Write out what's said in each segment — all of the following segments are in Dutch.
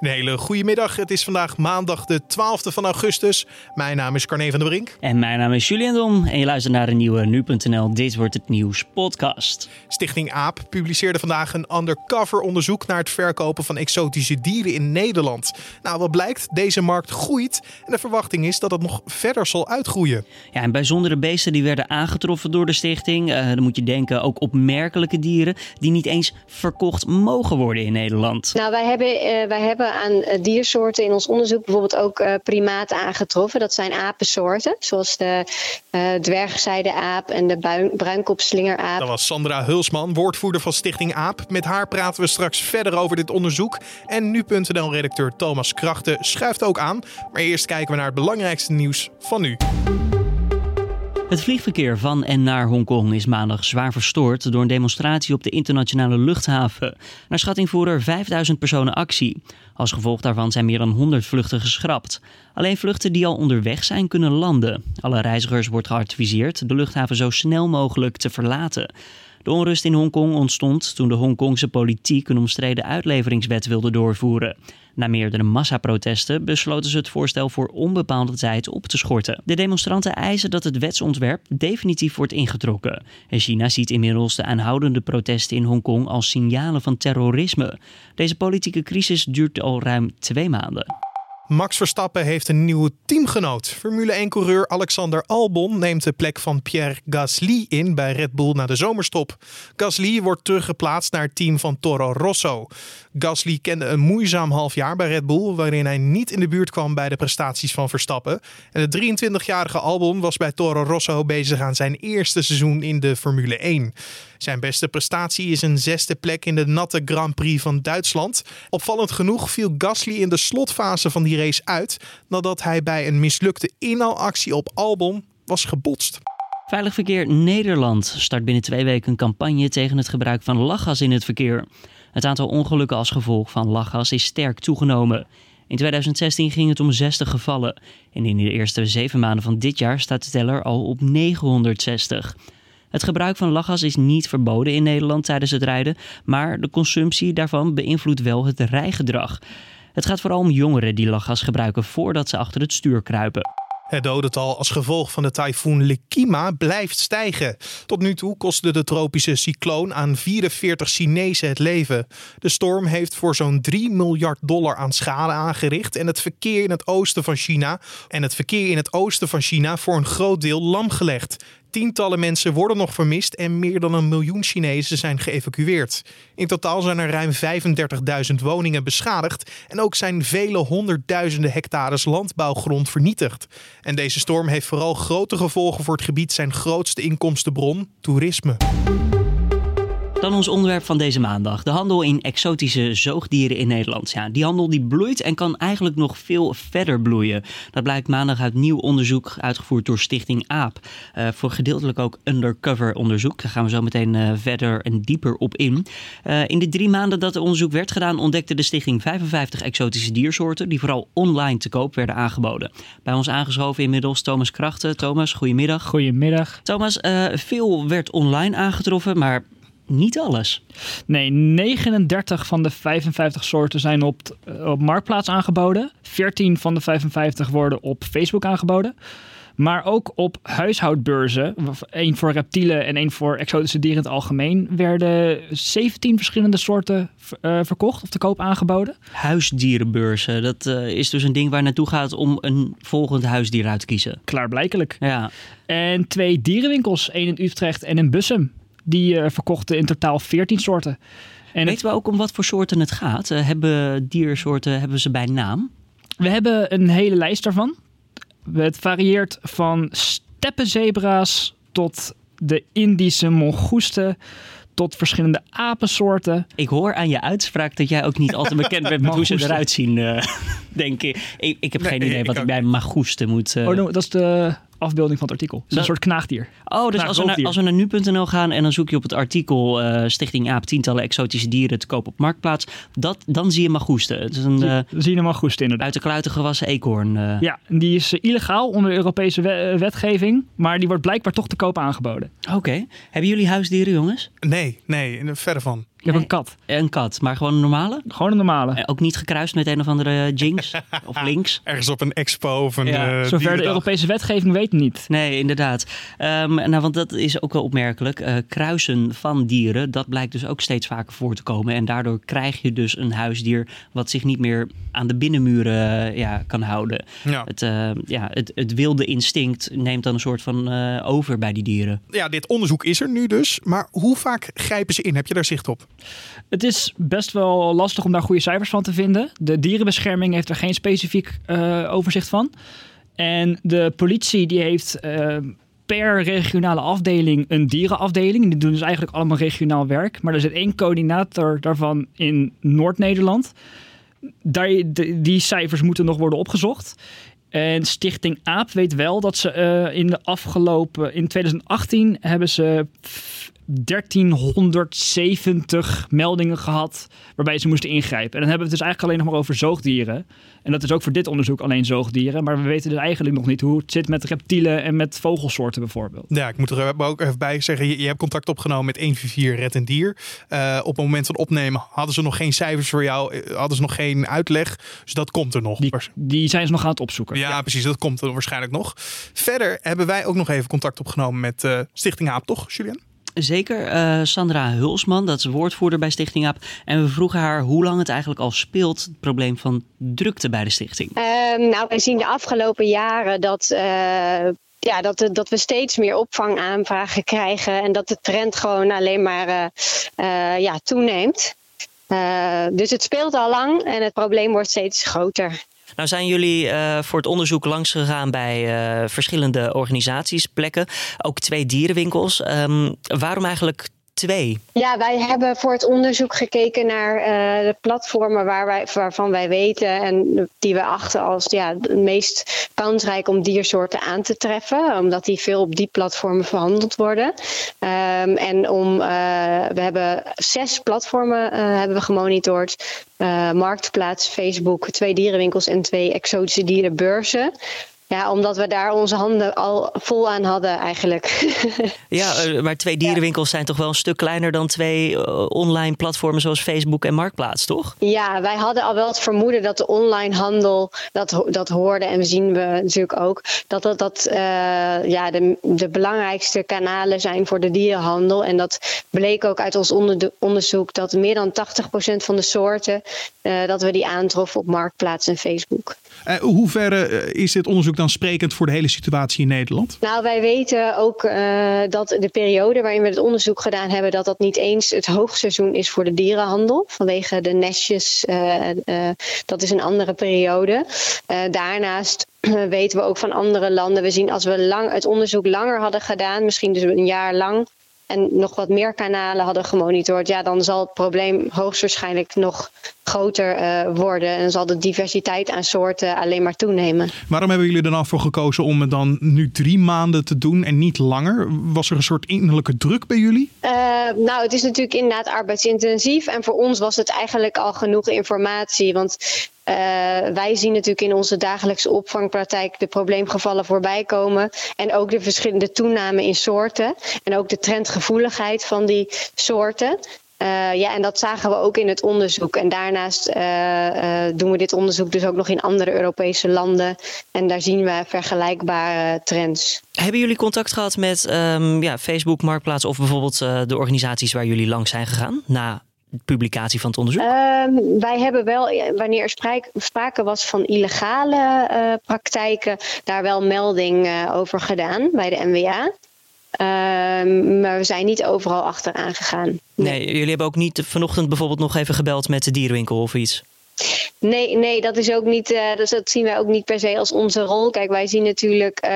Een hele goede middag. Het is vandaag maandag de 12e van augustus. Mijn naam is Carne van der Brink. En mijn naam is Julian Dom en je luistert naar de nieuwe Nu.nl Dit Wordt Het Nieuws podcast. Stichting AAP publiceerde vandaag een undercover onderzoek naar het verkopen van exotische dieren in Nederland. Nou, wat blijkt? Deze markt groeit en de verwachting is dat het nog verder zal uitgroeien. Ja, en bijzondere beesten die werden aangetroffen door de stichting. Uh, dan moet je denken ook opmerkelijke dieren die niet eens verkocht mogen worden in Nederland. Nou, wij hebben, uh, wij hebben aan eh, diersoorten in ons onderzoek bijvoorbeeld ook uh, primaten aangetroffen. Dat zijn apensoorten, zoals de uh, dwergzijde-aap en de bruinkopslingeraap. Dat was Sandra Hulsman, woordvoerder van Stichting AAP. Met haar praten we straks verder over dit onderzoek. En nu.nl-redacteur Thomas Krachten schuift ook aan. Maar eerst kijken we naar het belangrijkste nieuws van nu. Het vliegverkeer van en naar Hongkong is maandag zwaar verstoord door een demonstratie op de internationale luchthaven. Naar schatting voeren er 5000 personen actie. Als gevolg daarvan zijn meer dan 100 vluchten geschrapt. Alleen vluchten die al onderweg zijn kunnen landen. Alle reizigers wordt geadviseerd de luchthaven zo snel mogelijk te verlaten. De onrust in Hongkong ontstond toen de Hongkongse politiek een omstreden uitleveringswet wilde doorvoeren. Na meerdere massaprotesten besloten ze het voorstel voor onbepaalde tijd op te schorten. De demonstranten eisen dat het wetsontwerp definitief wordt ingetrokken. En China ziet inmiddels de aanhoudende protesten in Hongkong als signalen van terrorisme. Deze politieke crisis duurt al ruim twee maanden. Max Verstappen heeft een nieuwe teamgenoot. Formule 1-coureur Alexander Albon neemt de plek van Pierre Gasly in bij Red Bull na de zomerstop. Gasly wordt teruggeplaatst naar het team van Toro Rosso. Gasly kende een moeizaam half jaar bij Red Bull, waarin hij niet in de buurt kwam bij de prestaties van Verstappen. En de 23-jarige Albon was bij Toro Rosso bezig aan zijn eerste seizoen in de Formule 1. Zijn beste prestatie is een zesde plek in de natte Grand Prix van Duitsland. Opvallend genoeg viel Gasly in de slotfase van die race uit nadat hij bij een mislukte inhaalactie op Albon was gebotst. Veilig Verkeer Nederland start binnen twee weken een campagne tegen het gebruik van lachgas in het verkeer. Het aantal ongelukken als gevolg van lachgas is sterk toegenomen. In 2016 ging het om 60 gevallen en in de eerste zeven maanden van dit jaar staat de teller al op 960. Het gebruik van lachgas is niet verboden in Nederland tijdens het rijden, maar de consumptie daarvan beïnvloedt wel het rijgedrag. Het gaat vooral om jongeren die lachgas gebruiken voordat ze achter het stuur kruipen. Het dodental als gevolg van de tyfoon Lekima blijft stijgen. Tot nu toe kostte de tropische cycloon aan 44 Chinezen het leven. De storm heeft voor zo'n 3 miljard dollar aan schade aangericht en het verkeer in het oosten van China en het verkeer in het oosten van China voor een groot deel lamgelegd. Tientallen mensen worden nog vermist en meer dan een miljoen Chinezen zijn geëvacueerd. In totaal zijn er ruim 35.000 woningen beschadigd en ook zijn vele honderdduizenden hectares landbouwgrond vernietigd. En deze storm heeft vooral grote gevolgen voor het gebied zijn grootste inkomstenbron, toerisme. Dan ons onderwerp van deze maandag. De handel in exotische zoogdieren in Nederland. Ja, die handel die bloeit en kan eigenlijk nog veel verder bloeien. Dat blijkt maandag uit nieuw onderzoek uitgevoerd door Stichting AAP. Uh, voor gedeeltelijk ook undercover onderzoek. Daar gaan we zo meteen uh, verder en dieper op in. Uh, in de drie maanden dat het onderzoek werd gedaan ontdekte de stichting 55 exotische diersoorten die vooral online te koop werden aangeboden. Bij ons aangeschoven inmiddels Thomas Krachten. Thomas, goedemiddag. Goedemiddag. Thomas, veel werd online aangetroffen, maar niet alles. Nee, 39 van de 55 soorten zijn op, op Marktplaats aangeboden. 14 van de 55 worden op Facebook aangeboden. Maar ook op huishoudbeurzen, één voor reptielen en één voor exotische dieren in het algemeen, werden 17 verschillende soorten uh, verkocht of te koop aangeboden. Huisdierenbeurzen, dat uh, is dus een ding waar naartoe gaat om een volgend huisdier uit te kiezen. Klaarblijkelijk. Ja. En twee dierenwinkels, één in Utrecht en in Bussum. Die uh, verkochten in totaal 14 soorten. En Weten we ook om wat voor soorten het gaat? Uh, hebben diersoorten hebben ze bij naam? We hebben een hele lijst daarvan. Het varieert van steppenzebra's tot de Indische mongoesten tot verschillende apensoorten. Ik hoor aan je uitspraak dat jij ook niet altijd bekend bent met hoe ze eruit zien, uh, denk ik. Ik, ik heb nee, geen idee wat ik, ik bij magoesten moet... Uh... Oh, no, dat is de afbeelding van het artikel. Het is een soort knaagdier. Oh, dus als we, naar, als we naar nu.nl gaan en dan zoek je op het artikel uh, Stichting Aap tientallen exotische dieren te koop op Marktplaats, dat, dan zie je magoesten. Het is een, uh, zie je een magoesten inderdaad. Uit de kluiten gewassen eekhoorn. Uh. Ja, die is illegaal onder Europese wetgeving, maar die wordt blijkbaar toch te koop aangeboden. Oké. Okay. Hebben jullie huisdieren, jongens? Nee, nee, verre van. Ik heb Nee. een kat. Een kat, maar gewoon een normale? Gewoon een normale. Eh, Ook niet gekruist met een of andere jinx of links? Ergens op een expo of een Ja, eh, Zover de. Europese wetgeving weet niet. Nee, inderdaad. Ehm, nou, want dat is ook wel opmerkelijk. Eh, kruisen van dieren, dat blijkt dus ook steeds vaker voor te komen. En daardoor krijg je dus een huisdier wat zich niet meer aan de binnenmuren ja, kan houden. Ja. Het, eh, ja, het, het wilde instinct neemt dan een soort van eh, over bij die dieren. ja, dit onderzoek is er nu dus. Maar hoe vaak grijpen ze in? Heb je daar zicht op? Het is best wel lastig om daar goede cijfers van te vinden. De dierenbescherming heeft er geen specifiek eh, overzicht van. En de politie die heeft eh, per regionale afdeling een dierenafdeling. Die doen dus eigenlijk allemaal regionaal werk. Maar er zit één coördinator daarvan in Noord-Nederland. Die cijfers moeten nog worden opgezocht. En Stichting AAP weet wel dat ze eh, in de afgelopen... In 2018 hebben ze 1370 meldingen gehad waarbij ze moesten ingrijpen. En dan hebben we het dus eigenlijk alleen nog maar over zoogdieren. En dat is ook voor dit onderzoek alleen zoogdieren. Maar we weten dus eigenlijk nog niet hoe het zit met reptielen en met vogelsoorten bijvoorbeeld. Ja, ik moet er ook even bij zeggen. Je, je hebt contact opgenomen met 144 Red en Dier. Eh, op het moment van opnemen hadden ze nog geen cijfers voor jou. eh, Hadden ze nog geen uitleg. Dus dat komt er nog. Die, die zijn ze nog aan het opzoeken. Ja, precies. Dat komt er waarschijnlijk nog. Verder hebben wij ook nog even contact opgenomen met eh, Stichting Haap, toch, Julian? Zeker, eh, Sandra Hulsman, dat is woordvoerder bij Stichting AAP. En we vroegen haar hoe lang het eigenlijk al speelt, het probleem van drukte bij de stichting. Ehm, nou, we zien de afgelopen jaren dat, eh, ja, dat, dat we steeds meer opvangaanvragen krijgen. En dat de trend gewoon alleen maar eh, eh, ja, toeneemt. Eh, dus het speelt al lang en het probleem wordt steeds groter. Nou zijn jullie eh, voor het onderzoek langs gegaan bij eh, verschillende organisaties, plekken, ook twee dierenwinkels. Ehm, waarom eigenlijk Ja, wij hebben voor het onderzoek gekeken naar eh, de platformen waar wij, waarvan wij weten en die we achten als ja, het meest kansrijk om diersoorten aan te treffen, omdat die veel op die platformen verhandeld worden. Ehm, en om, eh, we hebben zes platformen eh, hebben we gemonitord. Marktplaats, Facebook, twee dierenwinkels en twee exotische dierenbeurzen. Ja, omdat we daar onze handen al vol aan hadden eigenlijk. Ja, eh, maar twee dierenwinkels zijn toch wel een stuk kleiner dan twee eh, online platformen zoals Facebook en Marktplaats, toch? Ja, wij hadden al wel het vermoeden dat de online handel dat, dat hoorde. En zien we natuurlijk ook dat dat, dat eh, ja, de, de belangrijkste kanalen zijn voor de dierenhandel. En dat bleek ook uit ons onder- onderzoek dat meer dan 80% van de soorten dat we die aantroffen op Marktplaats en Facebook. Eh, hoe ver eh, is dit onderzoek dan sprekend voor de hele situatie in Nederland? Nou, wij weten ook eh, dat de periode waarin we het onderzoek gedaan hebben, dat dat niet eens het hoogseizoen is voor de dierenhandel. Vanwege de nestjes, dat is een andere periode. Daarnaast weten we ook van andere landen. We zien als we lang, het onderzoek langer hadden gedaan, misschien dus een jaar lang. En nog wat meer kanalen hadden gemonitord, ja, dan zal het probleem hoogstwaarschijnlijk nog groter eh, worden. En zal de diversiteit aan soorten alleen maar toenemen. Waarom hebben jullie er dan voor gekozen om het dan nu drie maanden te doen en niet langer? Was er een soort innerlijke druk bij jullie? Uh, nou, het is natuurlijk inderdaad arbeidsintensief. En voor ons was het eigenlijk al genoeg informatie. Want uh, wij zien natuurlijk in onze dagelijkse opvangpraktijk de probleemgevallen voorbij komen. En ook de verschillende toename in soorten. En ook de trendgevoeligheid van die soorten. Uh, ja, en dat zagen we ook in het onderzoek. En daarnaast uh, doen we dit onderzoek dus ook nog in andere Europese landen. En daar zien we vergelijkbare trends. Hebben jullie contact gehad met um, ja, Facebook, Marktplaats of bijvoorbeeld de organisaties waar jullie langs zijn gegaan na publicatie van het onderzoek? Uh, wij hebben wel, wanneer er sprake, sprake was van illegale uh, praktijken, daar wel melding uh, over gedaan bij de NWA. Uh, maar we zijn niet overal achteraan gegaan. Nee. nee, jullie hebben ook niet vanochtend bijvoorbeeld nog even gebeld met de dierenwinkel of iets? Nee, nee, dat is ook niet. Uh, dus dat zien wij ook niet per se als onze rol. Kijk, wij zien natuurlijk uh,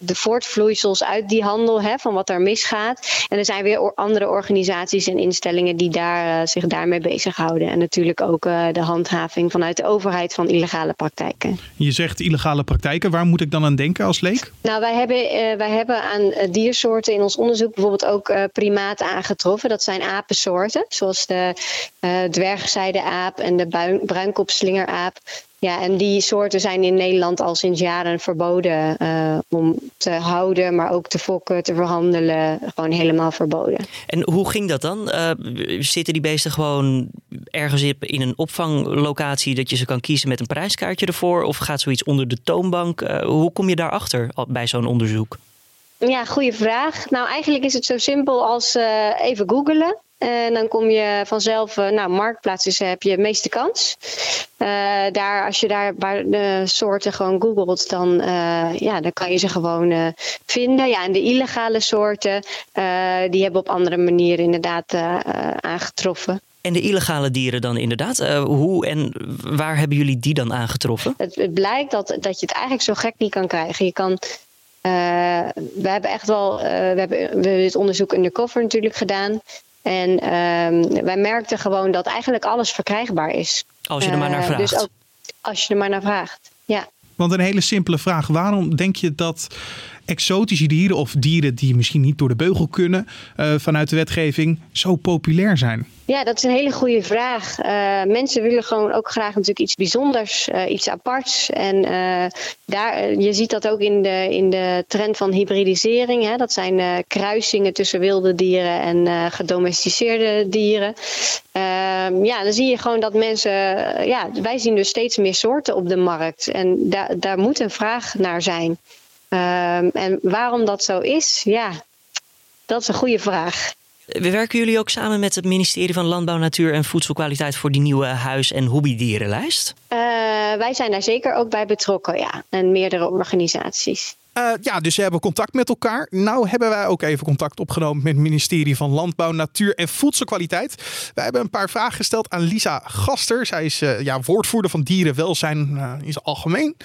de voortvloeisels uit die handel, hè, van wat er misgaat. En er zijn weer andere organisaties en instellingen die daar, uh, zich daarmee bezighouden. En natuurlijk ook de handhaving vanuit de overheid van illegale praktijken. Je zegt illegale praktijken. Waar moet ik dan aan denken als leek? Nou, wij hebben, wij hebben aan diersoorten in ons onderzoek bijvoorbeeld ook primaten aangetroffen. Dat zijn apensoorten, zoals de dwergzijde aap en de bruinkopslingeraap. Ja, en die soorten zijn in Nederland al sinds jaren verboden uh, om te houden, maar ook te fokken, te verhandelen. Gewoon helemaal verboden. En hoe ging dat dan? Uh, zitten die beesten gewoon ergens in een opvanglocatie dat je ze kan kiezen met een prijskaartje ervoor? Of gaat zoiets onder de toonbank? Uh, hoe kom je daarachter bij zo'n onderzoek? Ja, goede vraag. Nou, eigenlijk is het zo simpel als even googelen. En dan kom je vanzelf, uh, nou, marktplaats is, heb je de meeste kans. Uh, daar, als je daar de soorten gewoon googelt, dan, uh, ja, dan kan je ze gewoon vinden. Ja, en de illegale soorten, die hebben op andere manieren inderdaad aangetroffen. En de illegale dieren dan inderdaad, hoe en waar hebben jullie die dan aangetroffen? Het, het blijkt dat, dat je het eigenlijk zo gek niet kan krijgen. Je kan we hebben echt wel, uh, we, hebben, we dit onderzoek undercover natuurlijk gedaan. En um, wij merkten gewoon dat eigenlijk alles verkrijgbaar is. Als je er maar naar vraagt. Dus ook als je er maar naar vraagt, ja. Want een hele simpele vraag. Waarom denk je dat exotische dieren of dieren die misschien niet door de beugel kunnen uh, vanuit de wetgeving zo populair zijn? Ja, dat is een hele goede vraag. Uh, mensen willen gewoon ook graag natuurlijk iets bijzonders, uh, iets aparts. En daar, je ziet dat ook in de, in de trend van hybridisering. Hè? Dat zijn kruisingen tussen wilde dieren en gedomesticeerde dieren. Ehm, ja, dan zie je gewoon dat mensen. ja, wij zien dus steeds meer soorten op de markt. En daar, daar moet een vraag naar zijn. Um, en waarom dat zo is, ja, dat is een goede vraag. Werken jullie ook samen met het ministerie van Landbouw, Natuur en Voedselkwaliteit voor die nieuwe huis- en hobbydierenlijst? Uh, wij zijn daar zeker ook bij betrokken, ja. En meerdere organisaties. Uh, ja, dus ze hebben contact met elkaar. Nou hebben wij ook even contact opgenomen met het ministerie van Landbouw, Natuur en Voedselkwaliteit. Wij hebben een paar vragen gesteld aan Lisa Gaster. Zij is uh, ja, woordvoerder van dierenwelzijn uh, in het algemeen.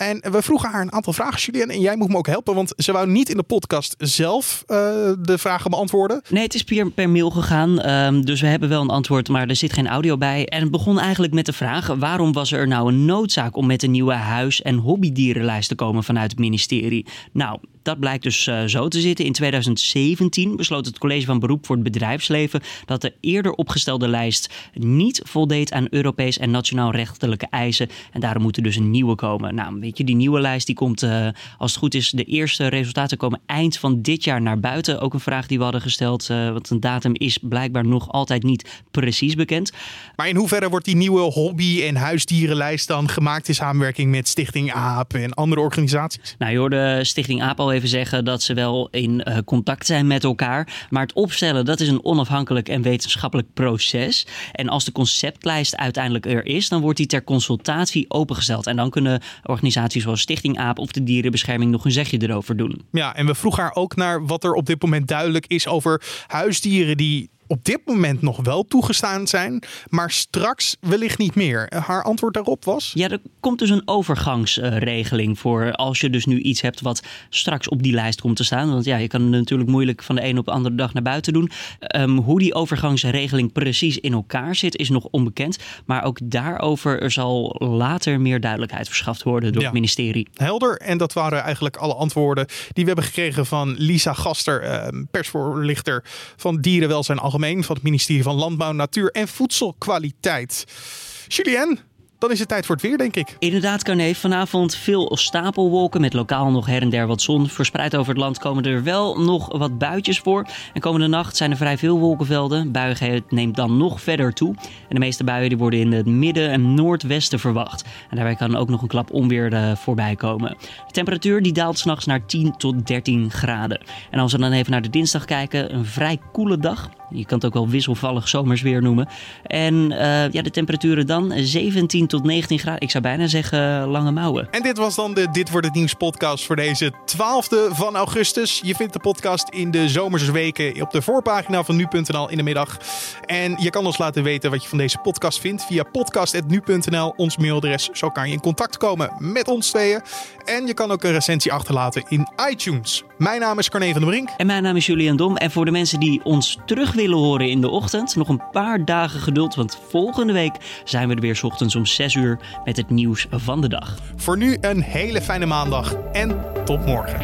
En we vroegen haar een aantal vragen, Julien. En jij moet me ook helpen, want ze wou niet in de podcast zelf de vragen beantwoorden. Nee, het is per, per mail gegaan. Um, dus we hebben wel een antwoord, maar er zit geen audio bij. En het begon eigenlijk met de vraag: waarom was er nou een noodzaak om met een nieuwe huis- en hobbydierenlijst te komen vanuit het ministerie? Nou, dat blijkt dus uh, zo te zitten. In 2017 besloot het College van Beroep voor het Bedrijfsleven dat de eerder opgestelde lijst niet voldeed aan Europees en nationaal rechtelijke eisen. En daarom moet er dus een nieuwe komen. Nou, weet je, die nieuwe lijst die komt, uh, als het goed is, de eerste resultaten komen eind van dit jaar naar buiten. Ook een vraag die we hadden gesteld, uh, want een datum is blijkbaar nog altijd niet precies bekend. Maar in hoeverre wordt die nieuwe hobby- en huisdierenlijst dan gemaakt in samenwerking met Stichting AAP en andere organisaties? Nou, je hoorde Stichting AAP al even zeggen dat ze wel in uh, contact zijn met elkaar. Maar het opstellen, dat is een onafhankelijk en wetenschappelijk proces. En als de conceptlijst uiteindelijk er is, dan wordt die ter consultatie opengesteld. En dan kunnen organisaties zoals Stichting AAP of de Dierenbescherming nog een zegje erover doen. Ja, en we vroegen haar ook naar wat er op dit moment duidelijk is over huisdieren die op dit moment nog wel toegestaan zijn, maar straks wellicht niet meer. Haar antwoord daarop was? Ja, er komt dus een overgangsregeling voor als je dus nu iets hebt wat straks op die lijst komt te staan. Want ja, je kan het natuurlijk moeilijk van de een op de andere dag naar buiten doen. Um, hoe die overgangsregeling precies in elkaar zit, is nog onbekend. Maar ook daarover er zal later meer duidelijkheid verschaft worden door ja. het ministerie. Helder. En dat waren eigenlijk alle antwoorden die we hebben gekregen van Lisa Gaster, persvoorlichter van Dierenwelzijn Algemeen van het ministerie van Landbouw, Natuur en Voedselkwaliteit. Julien, dan is het tijd voor het weer, denk ik. Inderdaad, Carne. Vanavond veel stapelwolken met lokaal nog her en der wat zon. Verspreid over het land komen er wel nog wat buitjes voor. En komende nacht zijn er vrij veel wolkenvelden. Buigheid neemt dan nog verder toe. En de meeste buien die worden in het midden en noordwesten verwacht. En daarbij kan ook nog een klap onweer uh, voorbij komen. De temperatuur die daalt s'nachts naar 10 tot 13 graden. En als we dan even naar de dinsdag kijken, een vrij koele dag. Je kan het ook wel wisselvallig zomersweer noemen. En uh, ja, de temperaturen dan 17 tot 19 graden. Ik zou bijna zeggen lange mouwen. En dit was dan de Dit Wordt Het Nieuws podcast voor deze 12e van augustus. Je vindt de podcast in de zomerse weken op de voorpagina van nu.nl in de middag. En je kan ons laten weten wat je van deze podcast vindt via podcast.nu.nl, ons mailadres. Zo kan je in contact komen met ons tweeën. En je kan ook een recensie achterlaten in iTunes. Mijn naam is Carne van der Brink. En mijn naam is Julian Dom. En voor de mensen die ons terug willen horen in de ochtend, nog een paar dagen geduld. Want volgende week zijn we er weer ochtends om 6 uur met het nieuws van de dag. Voor nu een hele fijne maandag en tot morgen.